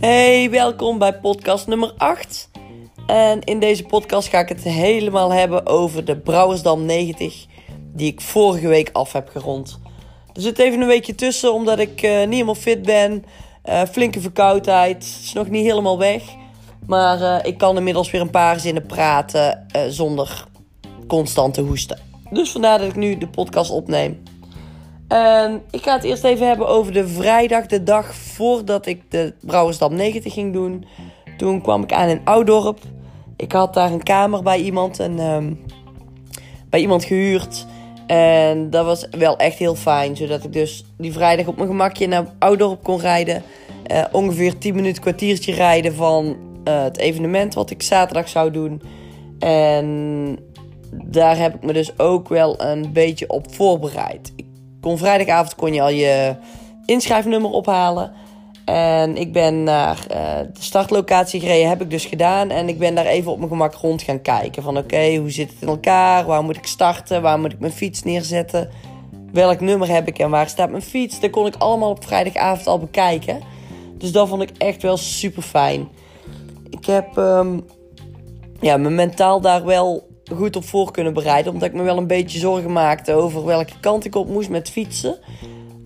Hey, welkom bij podcast nummer 8. En in deze podcast ga ik het helemaal hebben over de Brouwersdam 90, die ik vorige week af heb gerond. Er zit even een weekje tussen, omdat ik uh, niet helemaal fit ben. Uh, flinke verkoudheid, is nog niet helemaal weg. Maar uh, ik kan inmiddels weer een paar zinnen praten zonder constant te hoesten. Dus vandaar dat ik nu de podcast opneem. En ik ga het eerst even hebben over de vrijdag, de dag voordat ik de Brouwersdam 90 ging doen. Toen kwam ik aan in Oudorp. Ik had daar een kamer bij iemand, en, um, bij iemand gehuurd. En dat was wel echt heel fijn, zodat ik dus die vrijdag op mijn gemakje naar Oudorp kon rijden. Uh, ongeveer 10 minuten kwartiertje rijden van uh, het evenement wat ik zaterdag zou doen. En daar heb ik me dus ook wel een beetje op voorbereid. Kon vrijdagavond kon je al je inschrijfnummer ophalen. En ik ben naar uh, de startlocatie gereden, heb ik dus gedaan. En ik ben daar even op mijn gemak rond gaan kijken. Van oké, hoe zit het in elkaar? Waar moet ik starten? Waar moet ik mijn fiets neerzetten? Welk nummer heb ik en waar staat mijn fiets? Dat kon ik allemaal op vrijdagavond al bekijken. Dus dat vond ik echt wel super fijn. Ik heb um, ja, me mentaal daar wel goed op voor kunnen bereiden. Omdat ik me wel een beetje zorgen maakte over welke kant ik op moest met fietsen.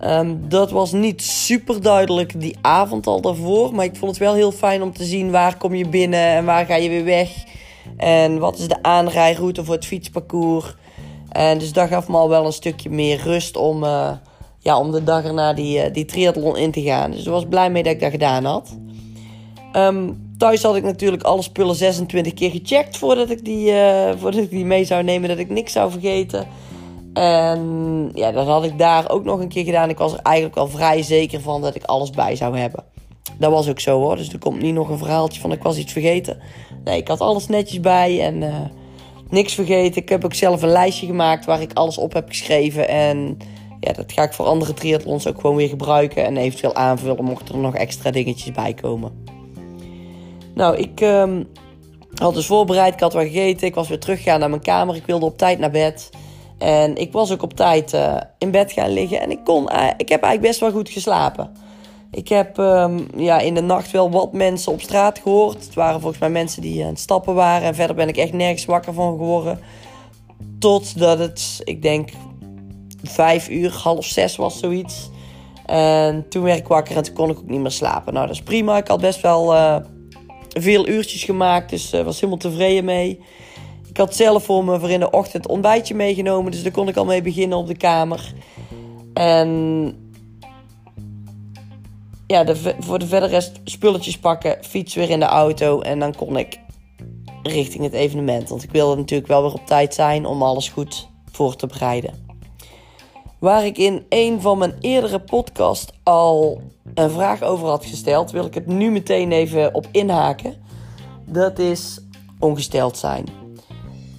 Um, dat was niet super duidelijk die avond al daarvoor. Maar ik vond het wel heel fijn om te zien waar kom je binnen en waar ga je weer weg. En wat is de aanrijroute voor het fietsparcours. En dus dat gaf me al wel een stukje meer rust om, uh, ja, om de dag erna die, uh, die triathlon in te gaan. Dus ik was blij mee dat ik dat gedaan had. Um, Thuis had ik natuurlijk alle spullen 26 keer gecheckt voordat ik die, uh, voordat ik die mee zou nemen, dat ik niks zou vergeten. En ja, dat had ik daar ook nog een keer gedaan. Ik was er eigenlijk al vrij zeker van dat ik alles bij zou hebben. Dat was ook zo hoor. Dus er komt niet nog een verhaaltje van ik was iets vergeten. Nee, ik had alles netjes bij en uh, niks vergeten. Ik heb ook zelf een lijstje gemaakt waar ik alles op heb geschreven. En ja, dat ga ik voor andere triathlons ook gewoon weer gebruiken. En eventueel aanvullen mochten er nog extra dingetjes bij komen. Nou, ik um, had dus voorbereid, ik had wat gegeten, ik was weer teruggegaan naar mijn kamer. Ik wilde op tijd naar bed. En ik was ook op tijd uh, in bed gaan liggen. En ik, kon, ik heb eigenlijk best wel goed geslapen. Ik heb um, ja, in de nacht wel wat mensen op straat gehoord. Het waren volgens mij mensen die aan het stappen waren. En verder ben ik echt nergens wakker van geworden. Totdat het, ik denk, vijf uur, half zes was zoiets. En toen werd ik wakker en toen kon ik ook niet meer slapen. Nou, dat is prima. Ik had best wel... Uh, veel uurtjes gemaakt, dus uh, was helemaal tevreden mee. Ik had zelf voor me voor in de ochtend ontbijtje meegenomen, dus daar kon ik al mee beginnen op de kamer. En ja, voor de verdere rest spulletjes pakken, fiets weer in de auto en dan kon ik richting het evenement. Want ik wilde natuurlijk wel weer op tijd zijn om alles goed voor te bereiden. Waar ik in een van mijn eerdere podcasts al een vraag over had gesteld, wil ik het nu meteen even op inhaken. Dat is ongesteld zijn.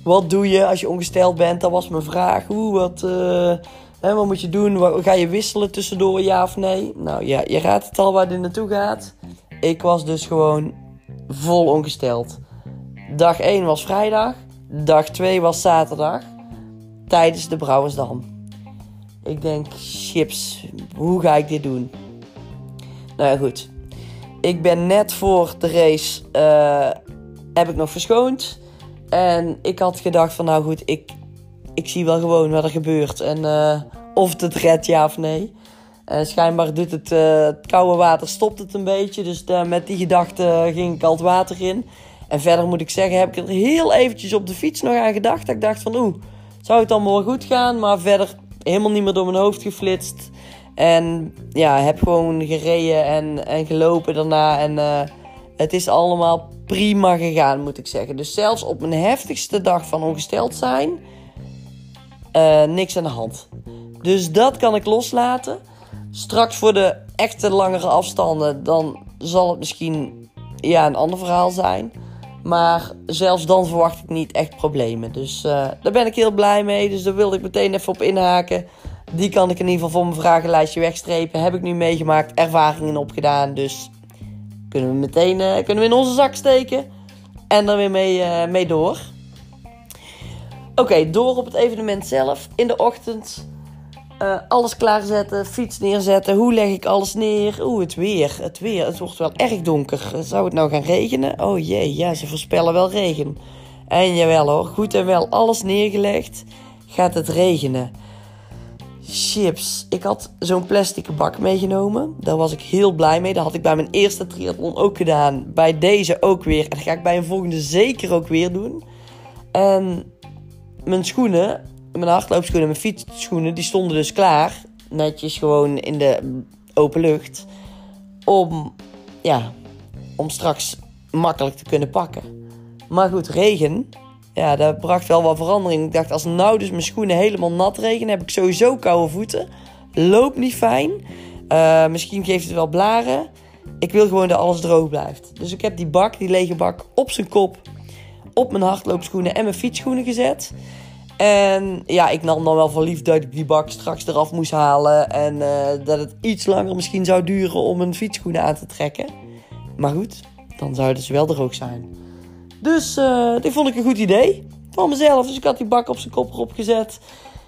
Wat doe je als je ongesteld bent? Dat was mijn vraag. Hoe, wat, uh, hè, wat moet je doen? Ga je wisselen tussendoor, ja of nee? Nou ja, je raadt het al waar dit naartoe gaat. Ik was dus gewoon vol ongesteld. Dag 1 was vrijdag. Dag 2 was zaterdag. Tijdens de Brouwersdam. Ik denk, chips, hoe ga ik dit doen? Nou ja, goed. Ik ben net voor de race, uh, heb ik nog verschoond. En ik had gedacht van, nou goed, ik, ik zie wel gewoon wat er gebeurt. En uh, of het het redt, ja of nee. En schijnbaar doet het, het koude water, stopt het een beetje. Dus met die gedachte ging ik al het water in. En verder moet ik zeggen, heb ik er heel eventjes op de fiets nog aan gedacht. Dat ik dacht van, oeh, zou het allemaal goed gaan? Maar verder helemaal niet meer door mijn hoofd geflitst. En ja, heb gewoon gereden en, en gelopen daarna. En uh, het is allemaal prima gegaan, moet ik zeggen. Dus zelfs op mijn heftigste dag van ongesteld zijn, uh, niks aan de hand. Dus dat kan ik loslaten. Straks voor de echte langere afstanden, dan zal het misschien ja, een ander verhaal zijn. Maar zelfs dan verwacht ik niet echt problemen. Dus uh, daar ben ik heel blij mee. Dus daar wilde ik meteen even op inhaken. Die kan ik in ieder geval voor mijn vragenlijstje wegstrepen. Heb ik nu meegemaakt, ervaringen opgedaan. Dus kunnen we meteen uh, kunnen we in onze zak steken. En er weer mee, uh, mee door. Oké, door op het evenement zelf. In de ochtend Uh, alles klaarzetten, fiets neerzetten. Hoe leg ik alles neer? Oeh, het weer. Het weer. Het wordt wel erg donker. Zou het nou gaan regenen? Oh jee, ja, ze voorspellen wel regen. En jawel hoor, goed en wel alles neergelegd. Gaat het regenen. Chips. Ik had zo'n plastic bak meegenomen. Daar was ik heel blij mee. Dat had ik bij mijn eerste triathlon ook gedaan. Bij deze ook weer. En dat ga ik bij een volgende zeker ook weer doen. En mijn schoenen, mijn hardloopschoenen, mijn fietsschoenen, die stonden dus klaar. Netjes gewoon in de open lucht. Om, ja, om straks makkelijk te kunnen pakken. Maar goed, regen, ja, dat bracht wel wat verandering. Ik dacht, als nou dus mijn schoenen helemaal nat regenen, heb ik sowieso koude voeten. Loopt niet fijn. Uh, misschien geeft het wel blaren. Ik wil gewoon dat alles droog blijft. Dus ik heb die bak, die lege bak, op zijn kop, op mijn hardloopschoenen en mijn fietsschoenen gezet. En ja, ik nam dan wel voor lief dat ik die bak straks eraf moest halen. En uh, dat het iets langer misschien zou duren om mijn fietsschoenen aan te trekken. Maar goed, dan zouden ze wel droog zijn. Dus uh, dit vond ik een goed idee van mezelf. Dus ik had die bak op zijn kop erop gezet.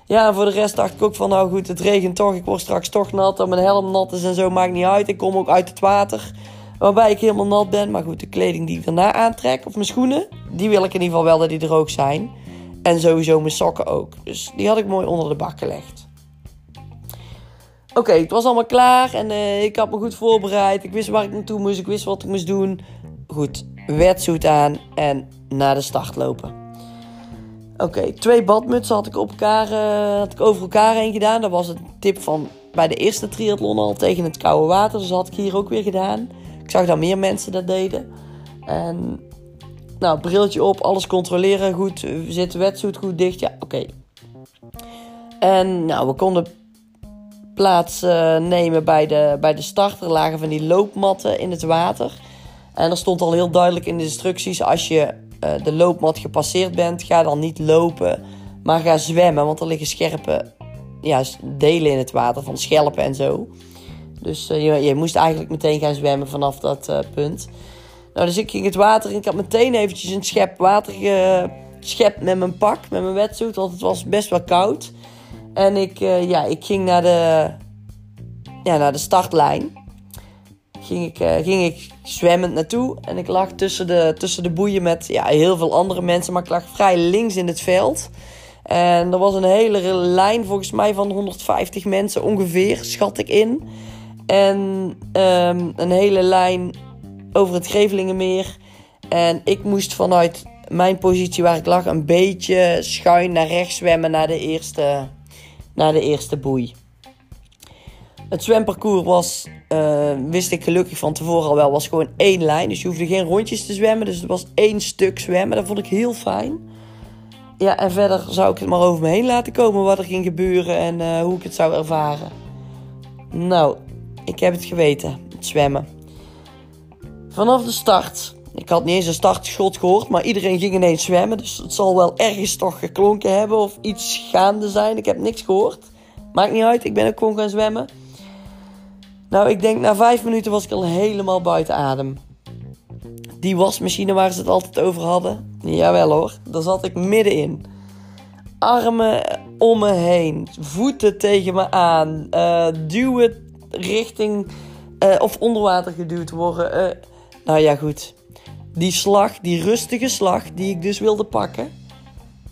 Ja, en voor de rest dacht ik ook van, nou goed, het regent toch. Ik word straks toch nat. En mijn helm nat is en zo, maakt niet uit. Ik kom ook uit het water. Waarbij ik helemaal nat ben. Maar goed, de kleding die ik daarna aantrek, of mijn schoenen, die wil ik in ieder geval wel dat die droog zijn. En sowieso mijn sokken ook. Dus die had ik mooi onder de bak gelegd. Oké, het was allemaal klaar en uh, ik had me goed voorbereid. Ik wist waar ik naartoe moest, ik wist wat ik moest doen. Goed, wetsuit aan en naar de start lopen. Oké, twee badmutsen had ik, op elkaar, uh, had ik over elkaar heen gedaan. Dat was een tip van bij de eerste triathlon al tegen het koude water. Dus dat had ik hier ook weer gedaan. Ik zag dat meer mensen dat deden. En nou, briltje op, alles controleren goed. Zit de wetsuit goed dicht? Ja, oké. En nou, we konden plaats uh, nemen bij de, bij de. Er lagen van die loopmatten in het water. En er stond al heel duidelijk in de instructies: als je uh, de loopmat gepasseerd bent, ga dan niet lopen, maar ga zwemmen. Want er liggen scherpe ja, delen in het water van schelpen en zo. Dus je, je, moest eigenlijk meteen gaan zwemmen vanaf dat punt. Nou, dus ik ging het water in. Ik had meteen eventjes een schep water geschept met mijn pak, met mijn wetsuit. Want het was best wel koud. En ik, ja, ik ging naar de, ja, naar de startlijn ging ik, uh, ging ik zwemmend naartoe. En ik lag tussen de, tussen de boeien met ja, heel veel andere mensen. Maar ik lag vrij links in het veld. En er was een hele lijn, volgens mij van 150 mensen ongeveer, schat ik in. En um, een hele lijn over het Grevelingenmeer. En ik moest vanuit mijn positie waar ik lag een beetje schuin naar rechts zwemmen naar de eerste, naar de eerste boei. Het zwemparcours was, uh, wist ik gelukkig van tevoren al wel, was gewoon één lijn. Dus je hoefde geen rondjes te zwemmen. Dus het was één stuk zwemmen. Dat vond ik heel fijn. Ja, en verder zou ik het maar over me heen laten komen wat er ging gebeuren en uh, hoe ik het zou ervaren. Nou, ik heb het geweten, het zwemmen. Vanaf de start, ik had niet eens een startschot gehoord, maar iedereen ging ineens zwemmen. Dus het zal wel ergens toch geklonken hebben of iets gaande zijn. Ik heb niks gehoord. Maakt niet uit, ik ben ook gewoon gaan zwemmen. Nou, ik denk na vijf minuten was ik al helemaal buiten adem. Die wasmachine waar ze het altijd over hadden. Jawel hoor, daar zat ik middenin. Armen om me heen, voeten tegen me aan, uh, duwen richting uh, of onder water geduwd worden. Uh, nou ja, goed. Die slag, die rustige slag die ik dus wilde pakken.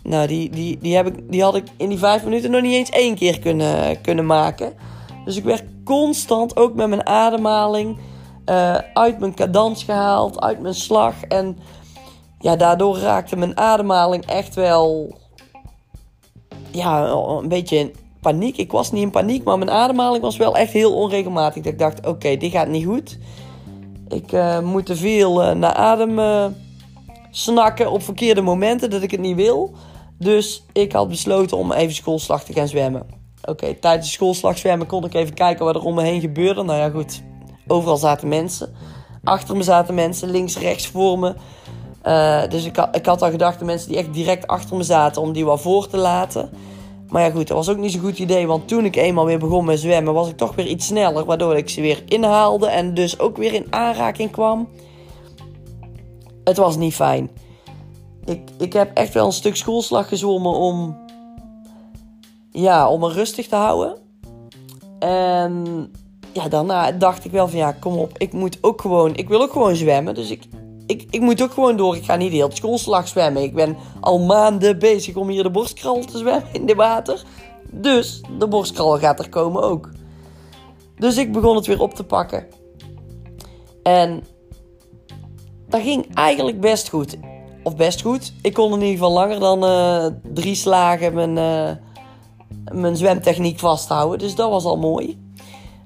Nou, die, die, die, heb ik, die had ik in die vijf minuten nog niet eens één keer kunnen, kunnen maken. Dus ik werd constant, ook met mijn ademhaling, uh, uit mijn cadans gehaald, uit mijn slag. En ja, daardoor raakte mijn ademhaling echt wel ja, een beetje in paniek. Ik was niet in paniek, maar mijn ademhaling was wel echt heel onregelmatig. Dat ik dacht, oké, dit gaat niet goed. Ik uh, moet te veel uh, naar adem snakken op verkeerde momenten dat ik het niet wil. Dus ik had besloten om even schoolslag te gaan zwemmen. Oké, tijdens de schoolslag zwemmen kon ik even kijken wat er om me heen gebeurde. Nou ja, goed. Overal zaten mensen. Achter me zaten mensen, links, rechts, voor me. Dus ik, ik had al gedacht, de mensen die echt direct achter me zaten, om die wat voor te laten. Maar ja, goed, dat was ook niet zo'n goed idee. Want toen ik eenmaal weer begon met zwemmen, was ik toch weer iets sneller. Waardoor ik ze weer inhaalde en dus ook weer in aanraking kwam. Het was niet fijn. Ik, ik heb echt wel een stuk schoolslag gezwommen om ja, om me rustig te houden. En ja, daarna dacht ik wel van ja, kom op, ik moet ook gewoon, ik wil ook gewoon zwemmen. Dus ik, ik, ik moet ook gewoon door. Ik ga niet heel het schoolslag zwemmen. Ik ben al maanden bezig om hier de borstkral te zwemmen in de water. Dus de borstkral gaat er komen ook. Dus ik begon het weer op te pakken. En dat ging eigenlijk best goed. Of best goed. Ik kon in ieder geval langer dan uh, drie slagen mijn, uh, mijn zwemtechniek vasthouden. Dus dat was al mooi.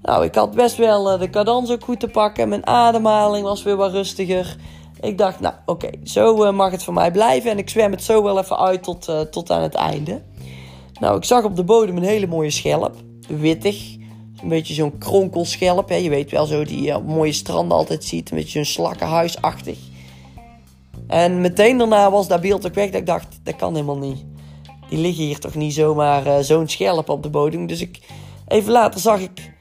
Nou, ik had best wel uh, de cadans ook goed te pakken. Mijn ademhaling was weer wat rustiger. Ik dacht, nou oké, zo mag het voor mij blijven. En ik zwem het zo wel even uit tot, tot aan het einde. Nou, ik zag op de bodem een hele mooie schelp. Wittig. Een beetje zo'n kronkelschelp. Hè. Je weet wel zo die je op mooie stranden altijd ziet. Een beetje zo'n slakkenhuisachtig. En meteen daarna was dat beeld ook weg. Dat ik dacht, dat kan helemaal niet. Die liggen hier toch niet zomaar uh, zo'n schelp op de bodem. Dus ik, even later zag ik...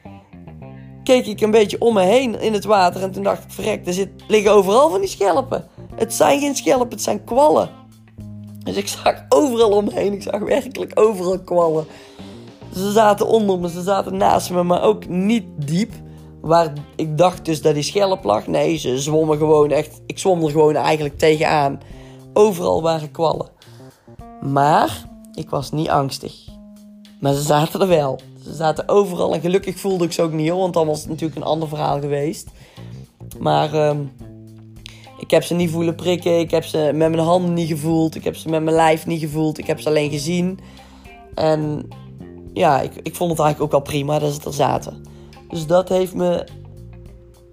Keek ik een beetje om me heen in het water. En toen dacht ik, verrek, er zit, liggen overal van die schelpen. Het zijn geen schelpen, het zijn kwallen. Dus ik zag overal omheen. Ik zag werkelijk overal kwallen. Ze zaten onder me, ze zaten naast me, maar ook niet diep. Waar ik dacht dus dat die schelp lag. Nee, ze zwommen gewoon echt. Ik zwom er gewoon eigenlijk tegenaan. Overal waren kwallen. Maar ik was niet angstig. Maar ze zaten er wel. Ze zaten overal en gelukkig voelde ik ze ook niet hoor, want dan was het natuurlijk een ander verhaal geweest. Maar uh, ik heb ze niet voelen prikken. Ik heb ze met mijn handen niet gevoeld. Ik heb ze met mijn lijf niet gevoeld. Ik heb ze alleen gezien. En ja, ik, ik vond het eigenlijk ook al prima dat ze er zaten. Dus dat heeft me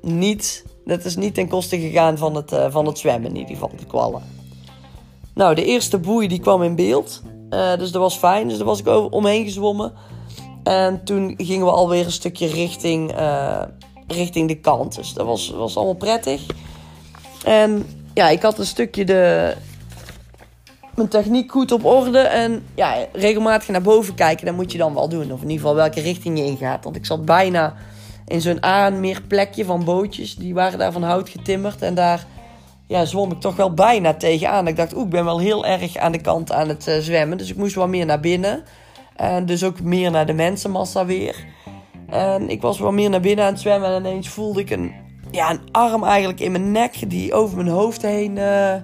niet. Dat is niet ten koste gegaan van het, uh, van het zwemmen, in ieder geval, de kwallen. Nou, de eerste boei die kwam in beeld. Uh, dus dat was fijn. Dus daar was ik omheen gezwommen. En toen gingen we alweer een stukje richting, uh, richting de kant. Dus dat was, was allemaal prettig. En ja, ik had een stukje de, mijn techniek goed op orde. En ja, regelmatig naar boven kijken, dat moet je dan wel doen. Of in ieder geval welke richting je ingaat. Want ik zat bijna in zo'n aanmeerplekje van bootjes. Die waren daar van hout getimmerd. En daar ja, zwom ik toch wel bijna tegenaan. Ik dacht, oeh, ik ben wel heel erg aan de kant aan het uh, zwemmen. Dus ik moest wat meer naar binnen. En dus ook meer naar de mensenmassa weer. En ik was wat meer naar binnen aan het zwemmen. En ineens voelde ik een, ja, een arm eigenlijk in mijn nek die over mijn hoofd heen... Uh,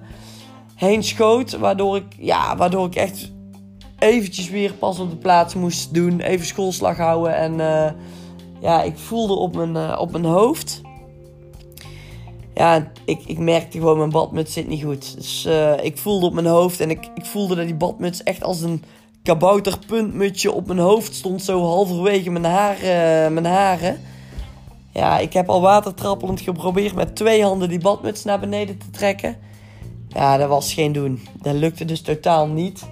heen schoot. Waardoor ik, ja, waardoor ik echt eventjes weer pas op de plaats moest doen. Even schoolslag houden. En uh, ja, ik voelde op mijn, uh, op mijn hoofd. Ja, ik, ik merkte gewoon, mijn badmuts zit niet goed. Dus ik voelde op mijn hoofd en ik, ik voelde dat die badmuts echt als een kabouterpuntmutsje op mijn hoofd stond. Zo halverwege mijn, haar, mijn haren. Ja, ik heb al watertrappelend geprobeerd met twee handen die badmuts naar beneden te trekken. Ja, dat was geen doen. Dat lukte dus totaal niet.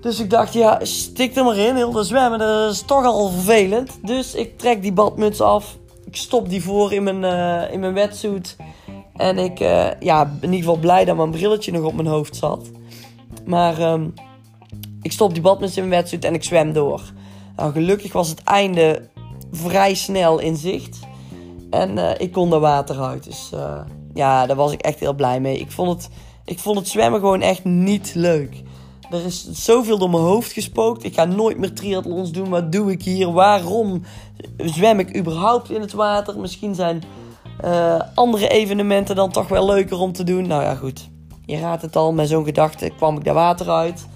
Dus ik dacht, ja, stik er maar in. Heel de zwemmen, dat is toch al vervelend. Dus ik trek die badmuts af. Ik stop die voor in mijn, uh, in mijn wetsuit. En ik, uh, ja, in ieder geval blij dat mijn brilletje nog op mijn hoofd zat. Maar um, ik stop die badmuts in mijn wetsuit en ik zwem door. Nou, gelukkig was het einde vrij snel in zicht. En uh, ik kon er water uit. Dus ja, daar was ik echt heel blij mee. Ik vond het, ik vond het zwemmen gewoon echt niet leuk. Er is zoveel door mijn hoofd gespookt. Ik ga nooit meer triathlons doen. Wat doe ik hier? Waarom zwem ik überhaupt in het water? Misschien zijn uh, andere evenementen dan toch wel leuker om te doen. Nou ja, goed. Je raadt het al. Met zo'n gedachte kwam ik daar water uit.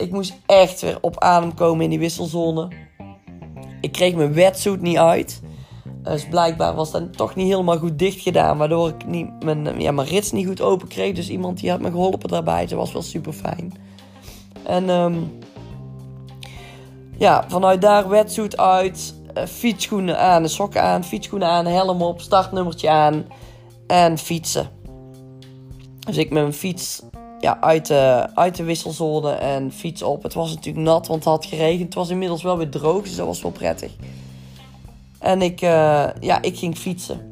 Ik moest echt weer op adem komen in die wisselzone. Ik kreeg mijn wetsuit niet uit. Dus blijkbaar was dat toch niet helemaal goed dicht gedaan. Waardoor ik niet, mijn, ja, mijn rits niet goed open kreeg. Dus iemand die had me geholpen daarbij. Dat was wel super fijn. En um, ja, vanuit daar wetsuit uit. Uh, fietsschoenen aan, sokken aan. Fietsschoenen aan, helm op, startnummertje aan. En fietsen. Dus ik met mijn fiets ja, uit, de, uit de wisselzone en fiets op. Het was natuurlijk nat, want het had geregend. Het was inmiddels wel weer droog, dus dat was wel prettig. En ik, uh, ja, ik ging fietsen.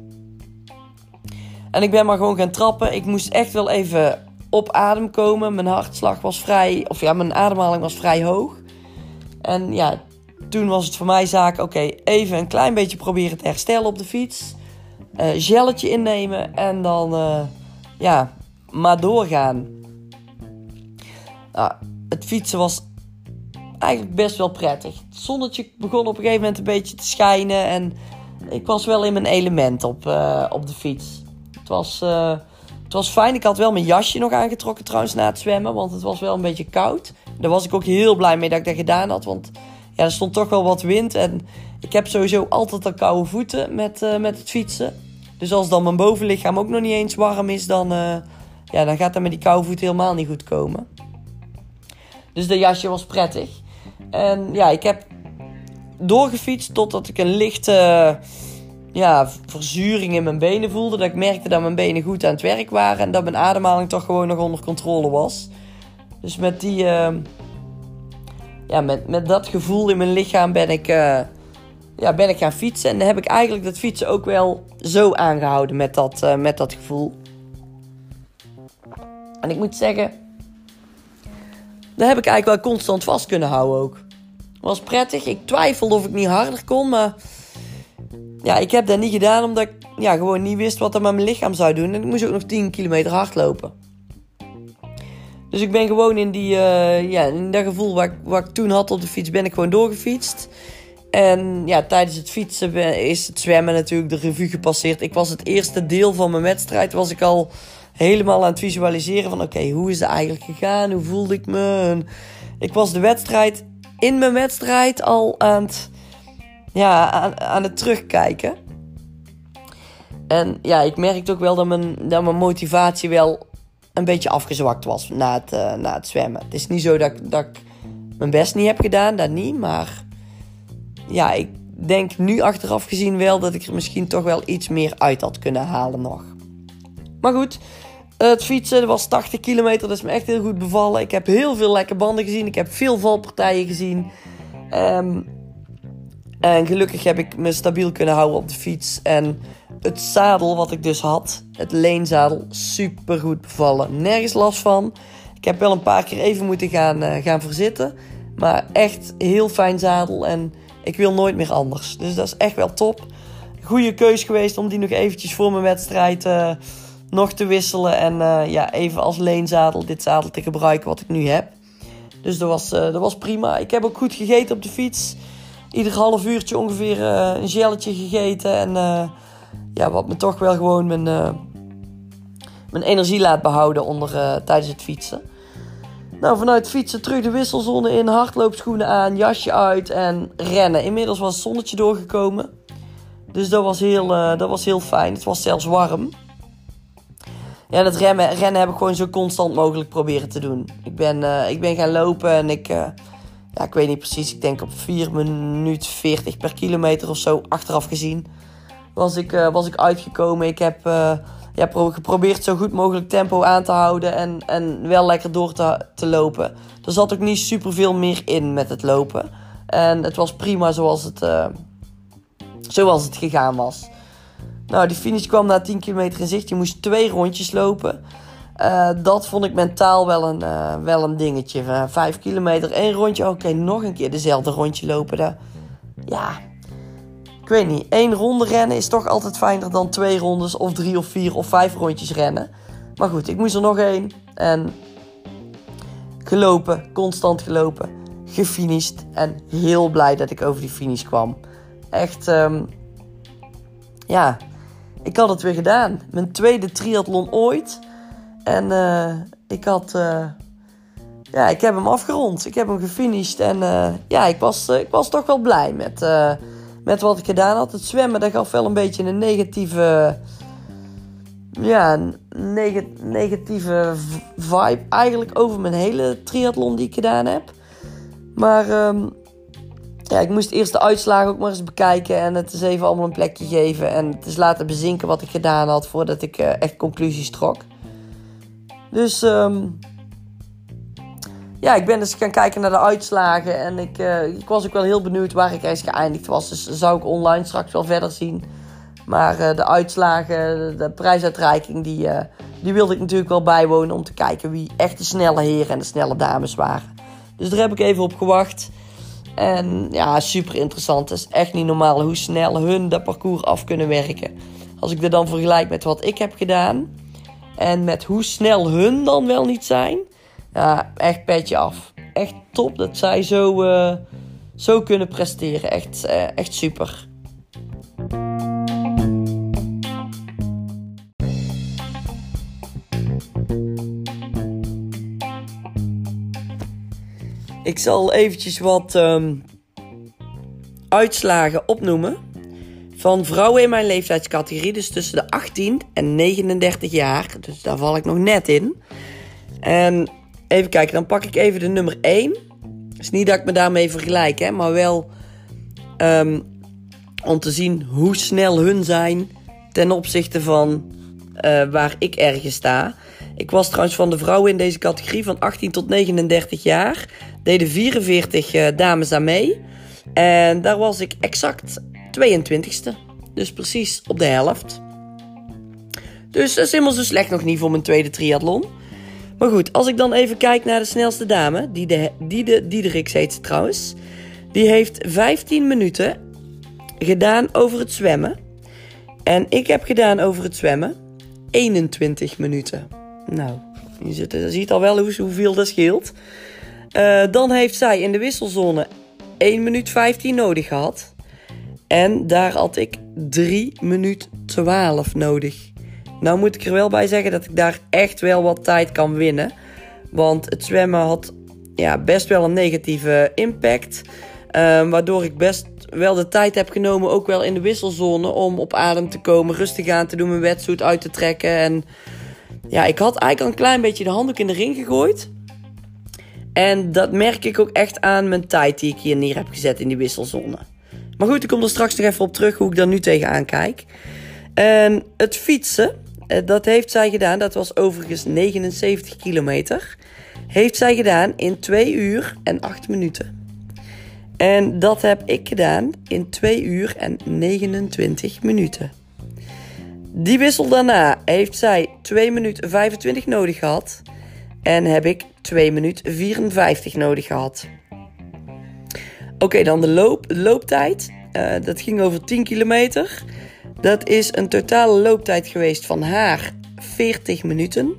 En ik ben maar gewoon gaan trappen. Ik moest echt wel even op adem komen. Mijn hartslag was vrij, of ja, mijn ademhaling was vrij hoog. En ja, toen was het voor mij zaak, oké, even een klein beetje proberen te herstellen op de fiets. Uh, gelletje innemen en dan, uh, ja, maar doorgaan. Het fietsen was eigenlijk best wel prettig. Het zonnetje begon op een gegeven moment een beetje te schijnen. En ik was wel in mijn element op, uh, op de fiets. Het was, uh, het was fijn. Ik had wel mijn jasje nog aangetrokken trouwens na het zwemmen. Want het was wel een beetje koud. Daar was ik ook heel blij mee dat ik dat gedaan had. Want ja, er stond toch wel wat wind. En ik heb sowieso altijd al koude voeten met, uh, met het fietsen. Dus als dan mijn bovenlichaam ook nog niet eens warm is, dan, ja, dan gaat dat met die koude voeten helemaal niet goed komen. Dus dat jasje was prettig. En ja, ik heb doorgefietst totdat ik een lichte ja, verzuring in mijn benen voelde. Dat ik merkte dat mijn benen goed aan het werk waren. En dat mijn ademhaling toch gewoon nog onder controle was. Dus met die... Uh, ja, met, met dat gevoel in mijn lichaam ben ik, uh, ja, ben ik gaan fietsen. En dan heb ik eigenlijk dat fietsen ook wel zo aangehouden met dat, uh, met dat gevoel. En ik moet zeggen, daar heb ik eigenlijk wel constant vast kunnen houden ook. Was prettig. Ik twijfelde of ik niet harder kon, maar ja, ik heb dat niet gedaan omdat ik ja, gewoon niet wist wat dat met mijn lichaam zou doen. En ik moest ook nog 10 kilometer hardlopen. Dus ik ben gewoon in, die, uh, ja, in dat gevoel wat wat ik toen had op de fiets, ben ik gewoon doorgefietst. En ja, tijdens het fietsen is het zwemmen natuurlijk de revue gepasseerd. Ik was het eerste deel van mijn wedstrijd, was ik al helemaal aan het visualiseren van oké, hoe is het eigenlijk gegaan? Hoe voelde ik me? ik was de wedstrijd, in mijn wedstrijd al aan het, ja, aan, het terugkijken. En ja, ik merkte ook wel dat mijn, dat mijn motivatie wel een beetje afgezwakt was na het, uh, na het zwemmen. Het is niet zo dat, dat ik mijn best niet heb gedaan, dat niet. Maar ja, ik denk nu achteraf gezien wel dat ik er misschien toch wel iets meer uit had kunnen halen nog. Maar goed, het fietsen was 80 kilometer, dat is me echt heel goed bevallen. Ik heb heel veel lekke banden gezien. Ik heb veel valpartijen gezien. Um, en gelukkig heb ik me stabiel kunnen houden op de fiets. En het zadel wat ik dus had, het leenzadel, super goed bevallen. Nergens last van. Ik heb wel een paar keer even moeten gaan, uh, gaan verzitten. Maar echt heel fijn zadel en ik wil nooit meer anders. Dus dat is echt wel top. Goede keus geweest om die nog eventjes voor mijn wedstrijd... Uh, nog te wisselen. En uh, ja, even als leenzadel dit zadel te gebruiken wat ik nu heb. Dus dat was, uh, dat was prima. Ik heb ook goed gegeten op de fiets. Ieder half uurtje ongeveer uh, een gelletje gegeten. En ja, wat me toch wel gewoon mijn, mijn energie laat behouden onder, tijdens het fietsen. Nou, vanuit fietsen terug de wisselzone in, hardloopschoenen aan, jasje uit en rennen. Inmiddels was het zonnetje doorgekomen. Dus dat was heel, dat was heel fijn. Het was zelfs warm ja, dat rennen, heb ik gewoon zo constant mogelijk proberen te doen. Ik ben, uh, ik ben gaan lopen en ik, uh, ja, ik weet niet precies, ik denk op 4 minuten 40 per kilometer of zo, achteraf gezien, was ik, uh, was ik uitgekomen. Ik heb ja, geprobeerd zo goed mogelijk tempo aan te houden en, en wel lekker door te, te lopen. Er zat ook niet super veel meer in met het lopen. En het was prima zoals het, zoals het gegaan was. Nou, die finish kwam na 10 kilometer in zicht. Je moest twee rondjes lopen. Uh, dat vond ik mentaal wel een, uh, wel een dingetje. Uh, vijf kilometer, één rondje. Oké, nog een keer dezelfde rondje lopen. Daar. Ja, ik weet niet. Eén ronde rennen is toch altijd fijner dan twee rondes of drie of vier of vijf rondjes rennen. Maar goed, ik moest er nog één. En gelopen, constant gelopen. Gefinished. En heel blij dat ik over die finish kwam. Echt, um, ja, ik had het weer gedaan. Mijn tweede triathlon ooit. En uh, ik had. Uh, ja, ik heb hem afgerond. Ik heb hem gefinished. En uh, ja, ik was, ik was toch wel blij met, met wat ik gedaan had. Het zwemmen, dat gaf wel een beetje een negatieve. Ja, negatieve vibe eigenlijk over mijn hele triathlon die ik gedaan heb. Maar um, ja, ik moest eerst de uitslagen ook maar eens bekijken en het is even allemaal een plekje geven. En het is laten bezinken wat ik gedaan had voordat ik uh, echt conclusies trok. Dus um, ja, ik ben dus gaan kijken naar de uitslagen en ik, uh, ik was ook wel heel benieuwd waar ik eens geëindigd was. Dus zou ik online straks wel verder zien. Maar uh, de uitslagen, de prijsuitreiking, die, die wilde ik natuurlijk wel bijwonen om te kijken wie echt de snelle heren en de snelle dames waren. Dus daar heb ik even op gewacht. En ja, super interessant. Het is echt niet normaal hoe snel hun dat parcours af kunnen werken. Als ik dat dan vergelijk met wat ik heb gedaan. En met hoe snel hun dan wel niet zijn. Ja, echt petje af. echt top dat zij zo, uh, zo kunnen presteren. Echt, uh, echt super. Ik zal eventjes wat um, uitslagen opnoemen van vrouwen in mijn leeftijdscategorie, dus tussen de 18 en 39 jaar. Dus daar val ik nog net in. En even kijken, dan pak ik even de nummer 1. is niet dat ik me daarmee vergelijk, hè, maar wel um, om te zien hoe snel hun zijn ten opzichte van uh, waar ik ergens sta. Ik was trouwens van de vrouwen in deze categorie van 18 tot 39 jaar. Deden 44 uh, dames aan mee. En daar was ik exact 22ste. Dus precies op de helft. Dus dat is helemaal zo slecht nog niet voor mijn tweede triathlon. Maar goed, als ik dan even kijk naar de snelste dame, die de, die de Diederik heet ze trouwens. Die heeft 15 minuten gedaan over het zwemmen. En ik heb gedaan over het zwemmen 21 minuten. Nou, je ziet, al wel hoeveel dat scheelt. Uh, dan heeft zij in de wisselzone 1 minuut 15 nodig gehad. En daar had ik 3 minuut 12 nodig. Nou moet ik er wel bij zeggen dat ik daar echt wel wat tijd kan winnen. Want het zwemmen had ja, best wel een negatieve impact. Uh, waardoor ik best wel de tijd heb genomen, ook wel in de wisselzone, om op adem te komen, rustig aan te doen, mijn wetsuit uit te trekken. En ja, ik had eigenlijk al een klein beetje de handdoek in de ring gegooid. En dat merk ik ook echt aan mijn tijd die ik hier neer heb gezet in die wisselzone. Maar goed, ik kom er straks nog even op terug hoe ik daar nu tegenaan kijk. En het fietsen, eh, dat heeft zij gedaan. Dat was overigens 79 kilometer. Heeft zij gedaan in 2 uur en 8 minuten. En dat heb ik gedaan in 2 uur en 29 minuten. Die wissel daarna heeft zij 2 minuten 25 nodig gehad. En heb ik 2 minuten 54 nodig gehad. Oké, dan de, loop, looptijd. Uh, dat ging over 10 kilometer. Dat is een totale looptijd geweest van haar 40 minuten.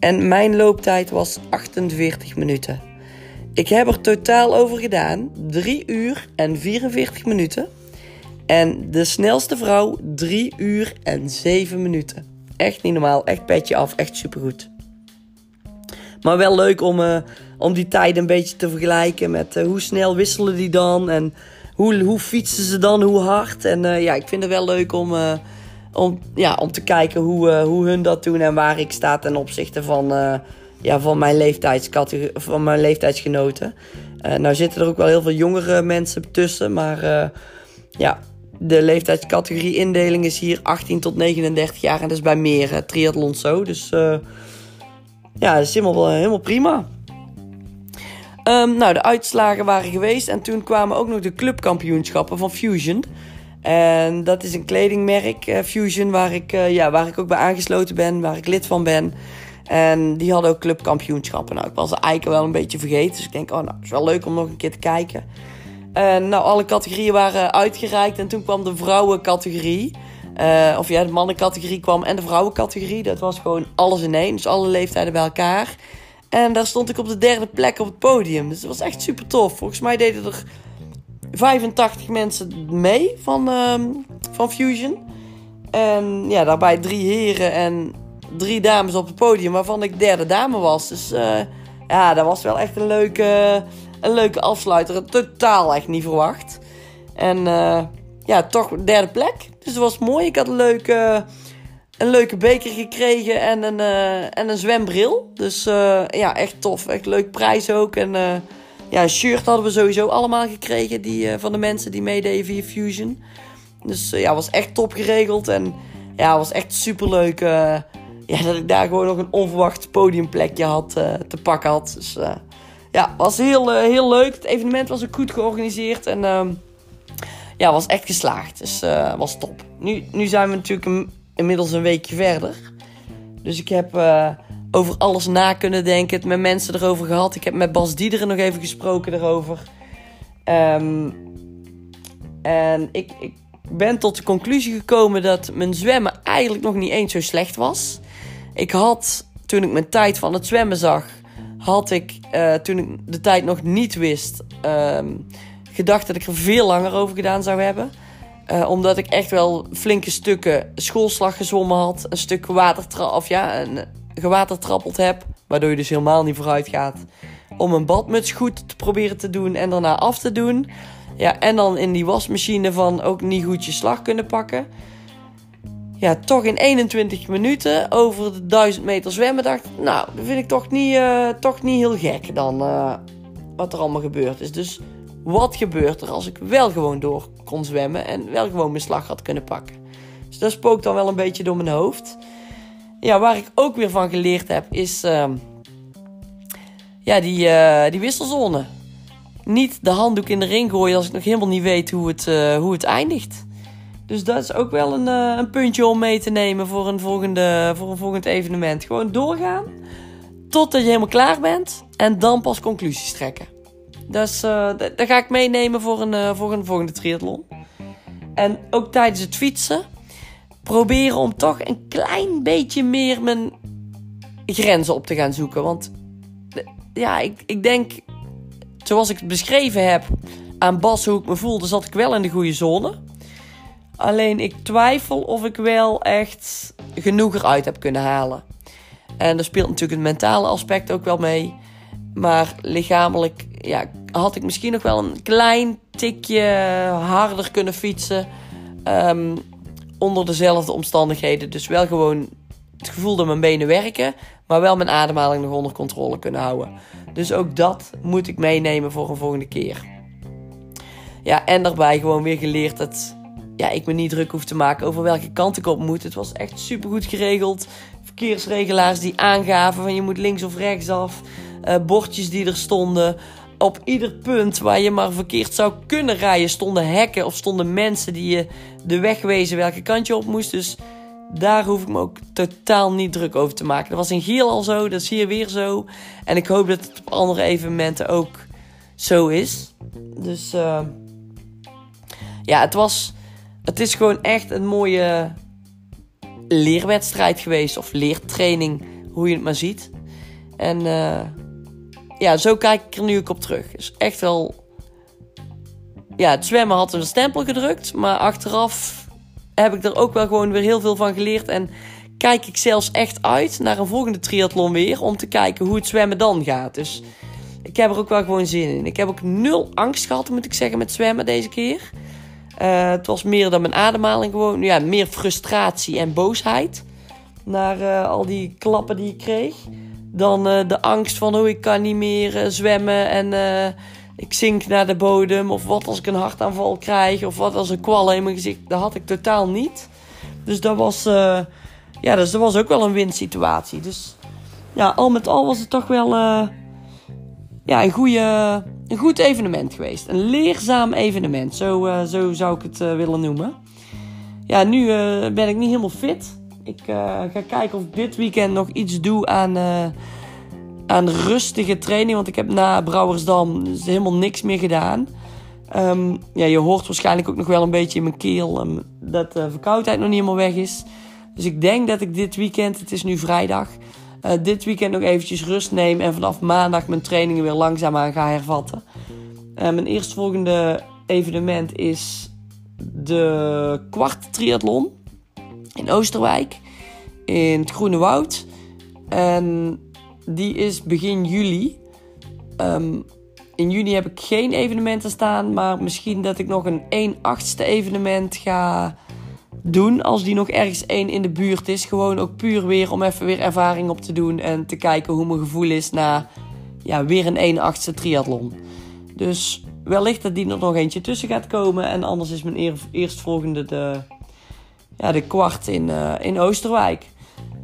En mijn looptijd was 48 minuten. Ik heb er totaal over gedaan 3 uur en 44 minuten. En de snelste vrouw 3 uur en 7 minuten. Echt niet normaal, echt petje af, echt supergoed. Maar wel leuk om, uh, om die tijden een beetje te vergelijken met uh, hoe snel wisselen die dan en hoe, hoe fietsen ze dan, hoe hard. En uh, ja, ik vind het wel leuk om, om, ja, om te kijken hoe, hoe hun dat doen en waar ik sta ten opzichte van, ja, van, mijn, van mijn leeftijdsgenoten. nou zitten er ook wel heel veel jongere mensen tussen, maar ja, de leeftijdscategorie indeling is hier 18 tot 39 jaar en dat is bij meer uh, triathlons zo. Dus ja, dat is helemaal, eh, helemaal prima. Um, nou, de uitslagen waren geweest en toen kwamen ook nog de clubkampioenschappen van Fusion. En dat is een kledingmerk, Fusion, waar ik, ja, waar ik ook bij aangesloten ben, waar ik lid van ben. En die hadden ook clubkampioenschappen. Nou, ik was eigenlijk wel een beetje vergeten. Dus ik denk, oh, nou, het is wel leuk om nog een keer te kijken. Nou, alle categorieën waren uitgereikt. En toen kwam de vrouwencategorie. Uh, of ja, de mannencategorie kwam en de vrouwencategorie. Dat was gewoon alles in één. Dus alle leeftijden bij elkaar. En daar stond ik op de derde plek op het podium. Dus dat was echt super tof. Volgens mij deden er 85 mensen mee van, uh, van Fusion. En ja, daarbij drie heren en drie dames op het podium, waarvan ik derde dame was. Dus uh, ja, dat was wel echt een leuke, een leuke afsluiter. Totaal echt niet verwacht. En uh, ja, toch derde plek. Dus dat was mooi. Ik had een leuke, een leuke beker gekregen en een, uh, en een zwembril. Dus uh, ja, echt tof. Echt leuk prijs ook. En ja, een shirt hadden we sowieso allemaal gekregen die, van de mensen die meededen via Fusion. Dus ja, was echt top geregeld. En ja, was echt super leuk. ja, dat ik daar gewoon nog een onverwacht podiumplekje had te pakken had. Dus ja, was heel, heel leuk. Het evenement was ook goed georganiseerd. En ehm, ja, was echt geslaagd. Dus uh, was top. Nu, nu zijn we natuurlijk een, inmiddels een weekje verder. Dus ik heb uh, over alles na kunnen denken. Het met mensen erover gehad. Ik heb met Bas Diederen nog even gesproken erover. Um, en ik, ik ben tot de conclusie gekomen dat mijn zwemmen eigenlijk nog niet eens zo slecht was. Ik had, toen ik mijn tijd van het zwemmen zag, had ik, eh, toen ik de tijd nog niet wist, ehm, gedacht dat ik er veel langer over gedaan zou hebben. Uh, omdat ik echt wel flinke stukken schoolslag gezwommen had. Een stuk of ja, een gewatertrappeld heb. Waardoor je dus helemaal niet vooruit gaat. Om een badmuts goed te proberen te doen en daarna af te doen. Ja, en dan in die wasmachine van ook niet goed je slag kunnen pakken. Ja, toch in 21 minuten over de 1000 meter zwemmen dacht nou, dat vind ik toch niet, uh, toch niet heel gek dan uh, wat er allemaal gebeurd is. Dus wat gebeurt er als ik wel gewoon door kon zwemmen en wel gewoon mijn slag had kunnen pakken? Dus dat spookt dan wel een beetje door mijn hoofd. Ja, waar ik ook weer van geleerd heb, is uh, ja, die, uh, die wisselzone. Niet de handdoek in de ring gooien als ik nog helemaal niet weet hoe het, hoe het eindigt. Dus dat is ook wel een, uh, een puntje om mee te nemen voor een, volgende, voor een volgend evenement. Gewoon doorgaan totdat je helemaal klaar bent en dan pas conclusies trekken. Dus dat ga ik meenemen voor een, uh, voor een volgende triathlon. En ook tijdens het fietsen proberen om toch een klein beetje meer mijn grenzen op te gaan zoeken. Want ja, ik, ik denk, zoals ik het beschreven heb aan Bas hoe ik me voelde, zat ik wel in de goede zone. Alleen ik twijfel of ik wel echt genoeg eruit heb kunnen halen. En er speelt natuurlijk het mentale aspect ook wel mee. Maar lichamelijk ja, had ik misschien nog wel een klein tikje harder kunnen fietsen. Um, onder dezelfde omstandigheden. Dus wel gewoon het gevoel dat mijn benen werken. Maar wel mijn ademhaling nog onder controle kunnen houden. Dus ook dat moet ik meenemen voor een volgende keer. Ja, en daarbij gewoon weer geleerd dat ja, ik me niet druk hoef te maken over welke kant ik op moet. Het was echt super goed geregeld. Verkeersregelaars die aangaven van je moet links of rechts af. Uh, bordjes die er stonden. Op ieder punt waar je maar verkeerd zou kunnen rijden, stonden hekken of stonden mensen die je de weg wezen welke kant je op moest. Dus daar hoef ik me ook totaal niet druk over te maken. Dat was in Giel al zo, dat is hier weer zo. En ik hoop dat het op andere evenementen ook zo is. Dus uh, ja, het was. Het is gewoon echt een mooie leerwedstrijd geweest. Of leertraining, hoe je het maar ziet. En uh, ja, zo kijk ik er nu ook op terug. Is echt wel. Ja, het zwemmen had een stempel gedrukt. Maar achteraf heb ik er ook wel gewoon weer heel veel van geleerd. En kijk ik zelfs echt uit naar een volgende triathlon weer. Om te kijken hoe het zwemmen dan gaat. Dus ik heb er ook wel gewoon zin in. Ik heb ook nul angst gehad, moet ik zeggen, met zwemmen deze keer. Uh, het was meer dan mijn ademhaling gewoon. Ja, meer frustratie en boosheid. Naar uh, al die klappen die ik kreeg. Dan uh, de angst van oh, ik kan niet meer zwemmen en ik zink naar de bodem. Of wat als ik een hartaanval krijg. Of wat als een kwal in mijn gezicht. Dat had ik totaal niet. Dus dat was, ja, dus dat was ook wel een winsituatie. Dus ja, al met al was het toch wel ja, een, goede, een goed evenement geweest. Een leerzaam evenement, zo, uh, zo zou ik het uh, willen noemen. Ja, nu uh, ben ik niet helemaal fit. Ik ga kijken of ik dit weekend nog iets doe aan, aan rustige training. Want ik heb na Brouwersdam dus helemaal niks meer gedaan. Um, ja, je hoort waarschijnlijk ook nog wel een beetje in mijn keel um, dat de verkoudheid nog niet helemaal weg is. Dus ik denk dat ik dit weekend, het is nu vrijdag, uh, dit weekend nog eventjes rust neem en vanaf maandag mijn trainingen weer langzaamaan ga hervatten. Uh, mijn eerstvolgende evenement is de kwart triathlon in Oosterwijk in het Groene Woud. En die is begin juli. Um, in juni heb ik geen evenementen staan, maar misschien dat ik nog een 1 achtste evenement ga doen als die nog ergens één in de buurt is. Gewoon ook puur weer om even weer ervaring op te doen en te kijken hoe mijn gevoel is na ja, weer een 1 achtste triathlon. Dus wellicht dat die er nog eentje tussen gaat komen. En anders is mijn eer, eerstvolgende de, ja, de kwart in, uh, in Oosterwijk.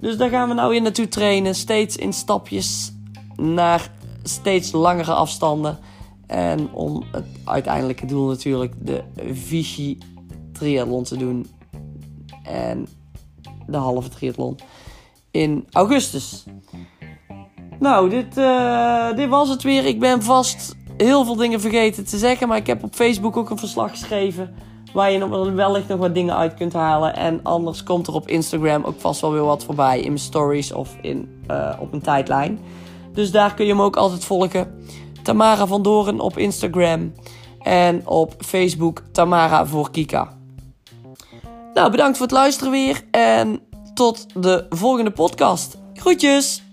Dus daar gaan we nou weer naartoe trainen. Steeds in stapjes naar steeds langere afstanden. En om het uiteindelijke doel natuurlijk de Vichy triathlon te doen en de halve triathlon in augustus. Nou, dit, uh, dit was het weer. Ik ben vast heel veel dingen vergeten te zeggen. Maar ik heb op Facebook ook een verslag geschreven. Waar je wellicht nog wat dingen uit kunt halen. En anders komt er op Instagram ook vast wel weer wat voorbij. In mijn stories of in, uh, op een tijdlijn. Dus daar kun je hem ook altijd volgen. Tamara van Doren op Instagram. En op Facebook Tamara voor Kika. Nou, bedankt voor het luisteren weer. En tot de volgende podcast. Groetjes!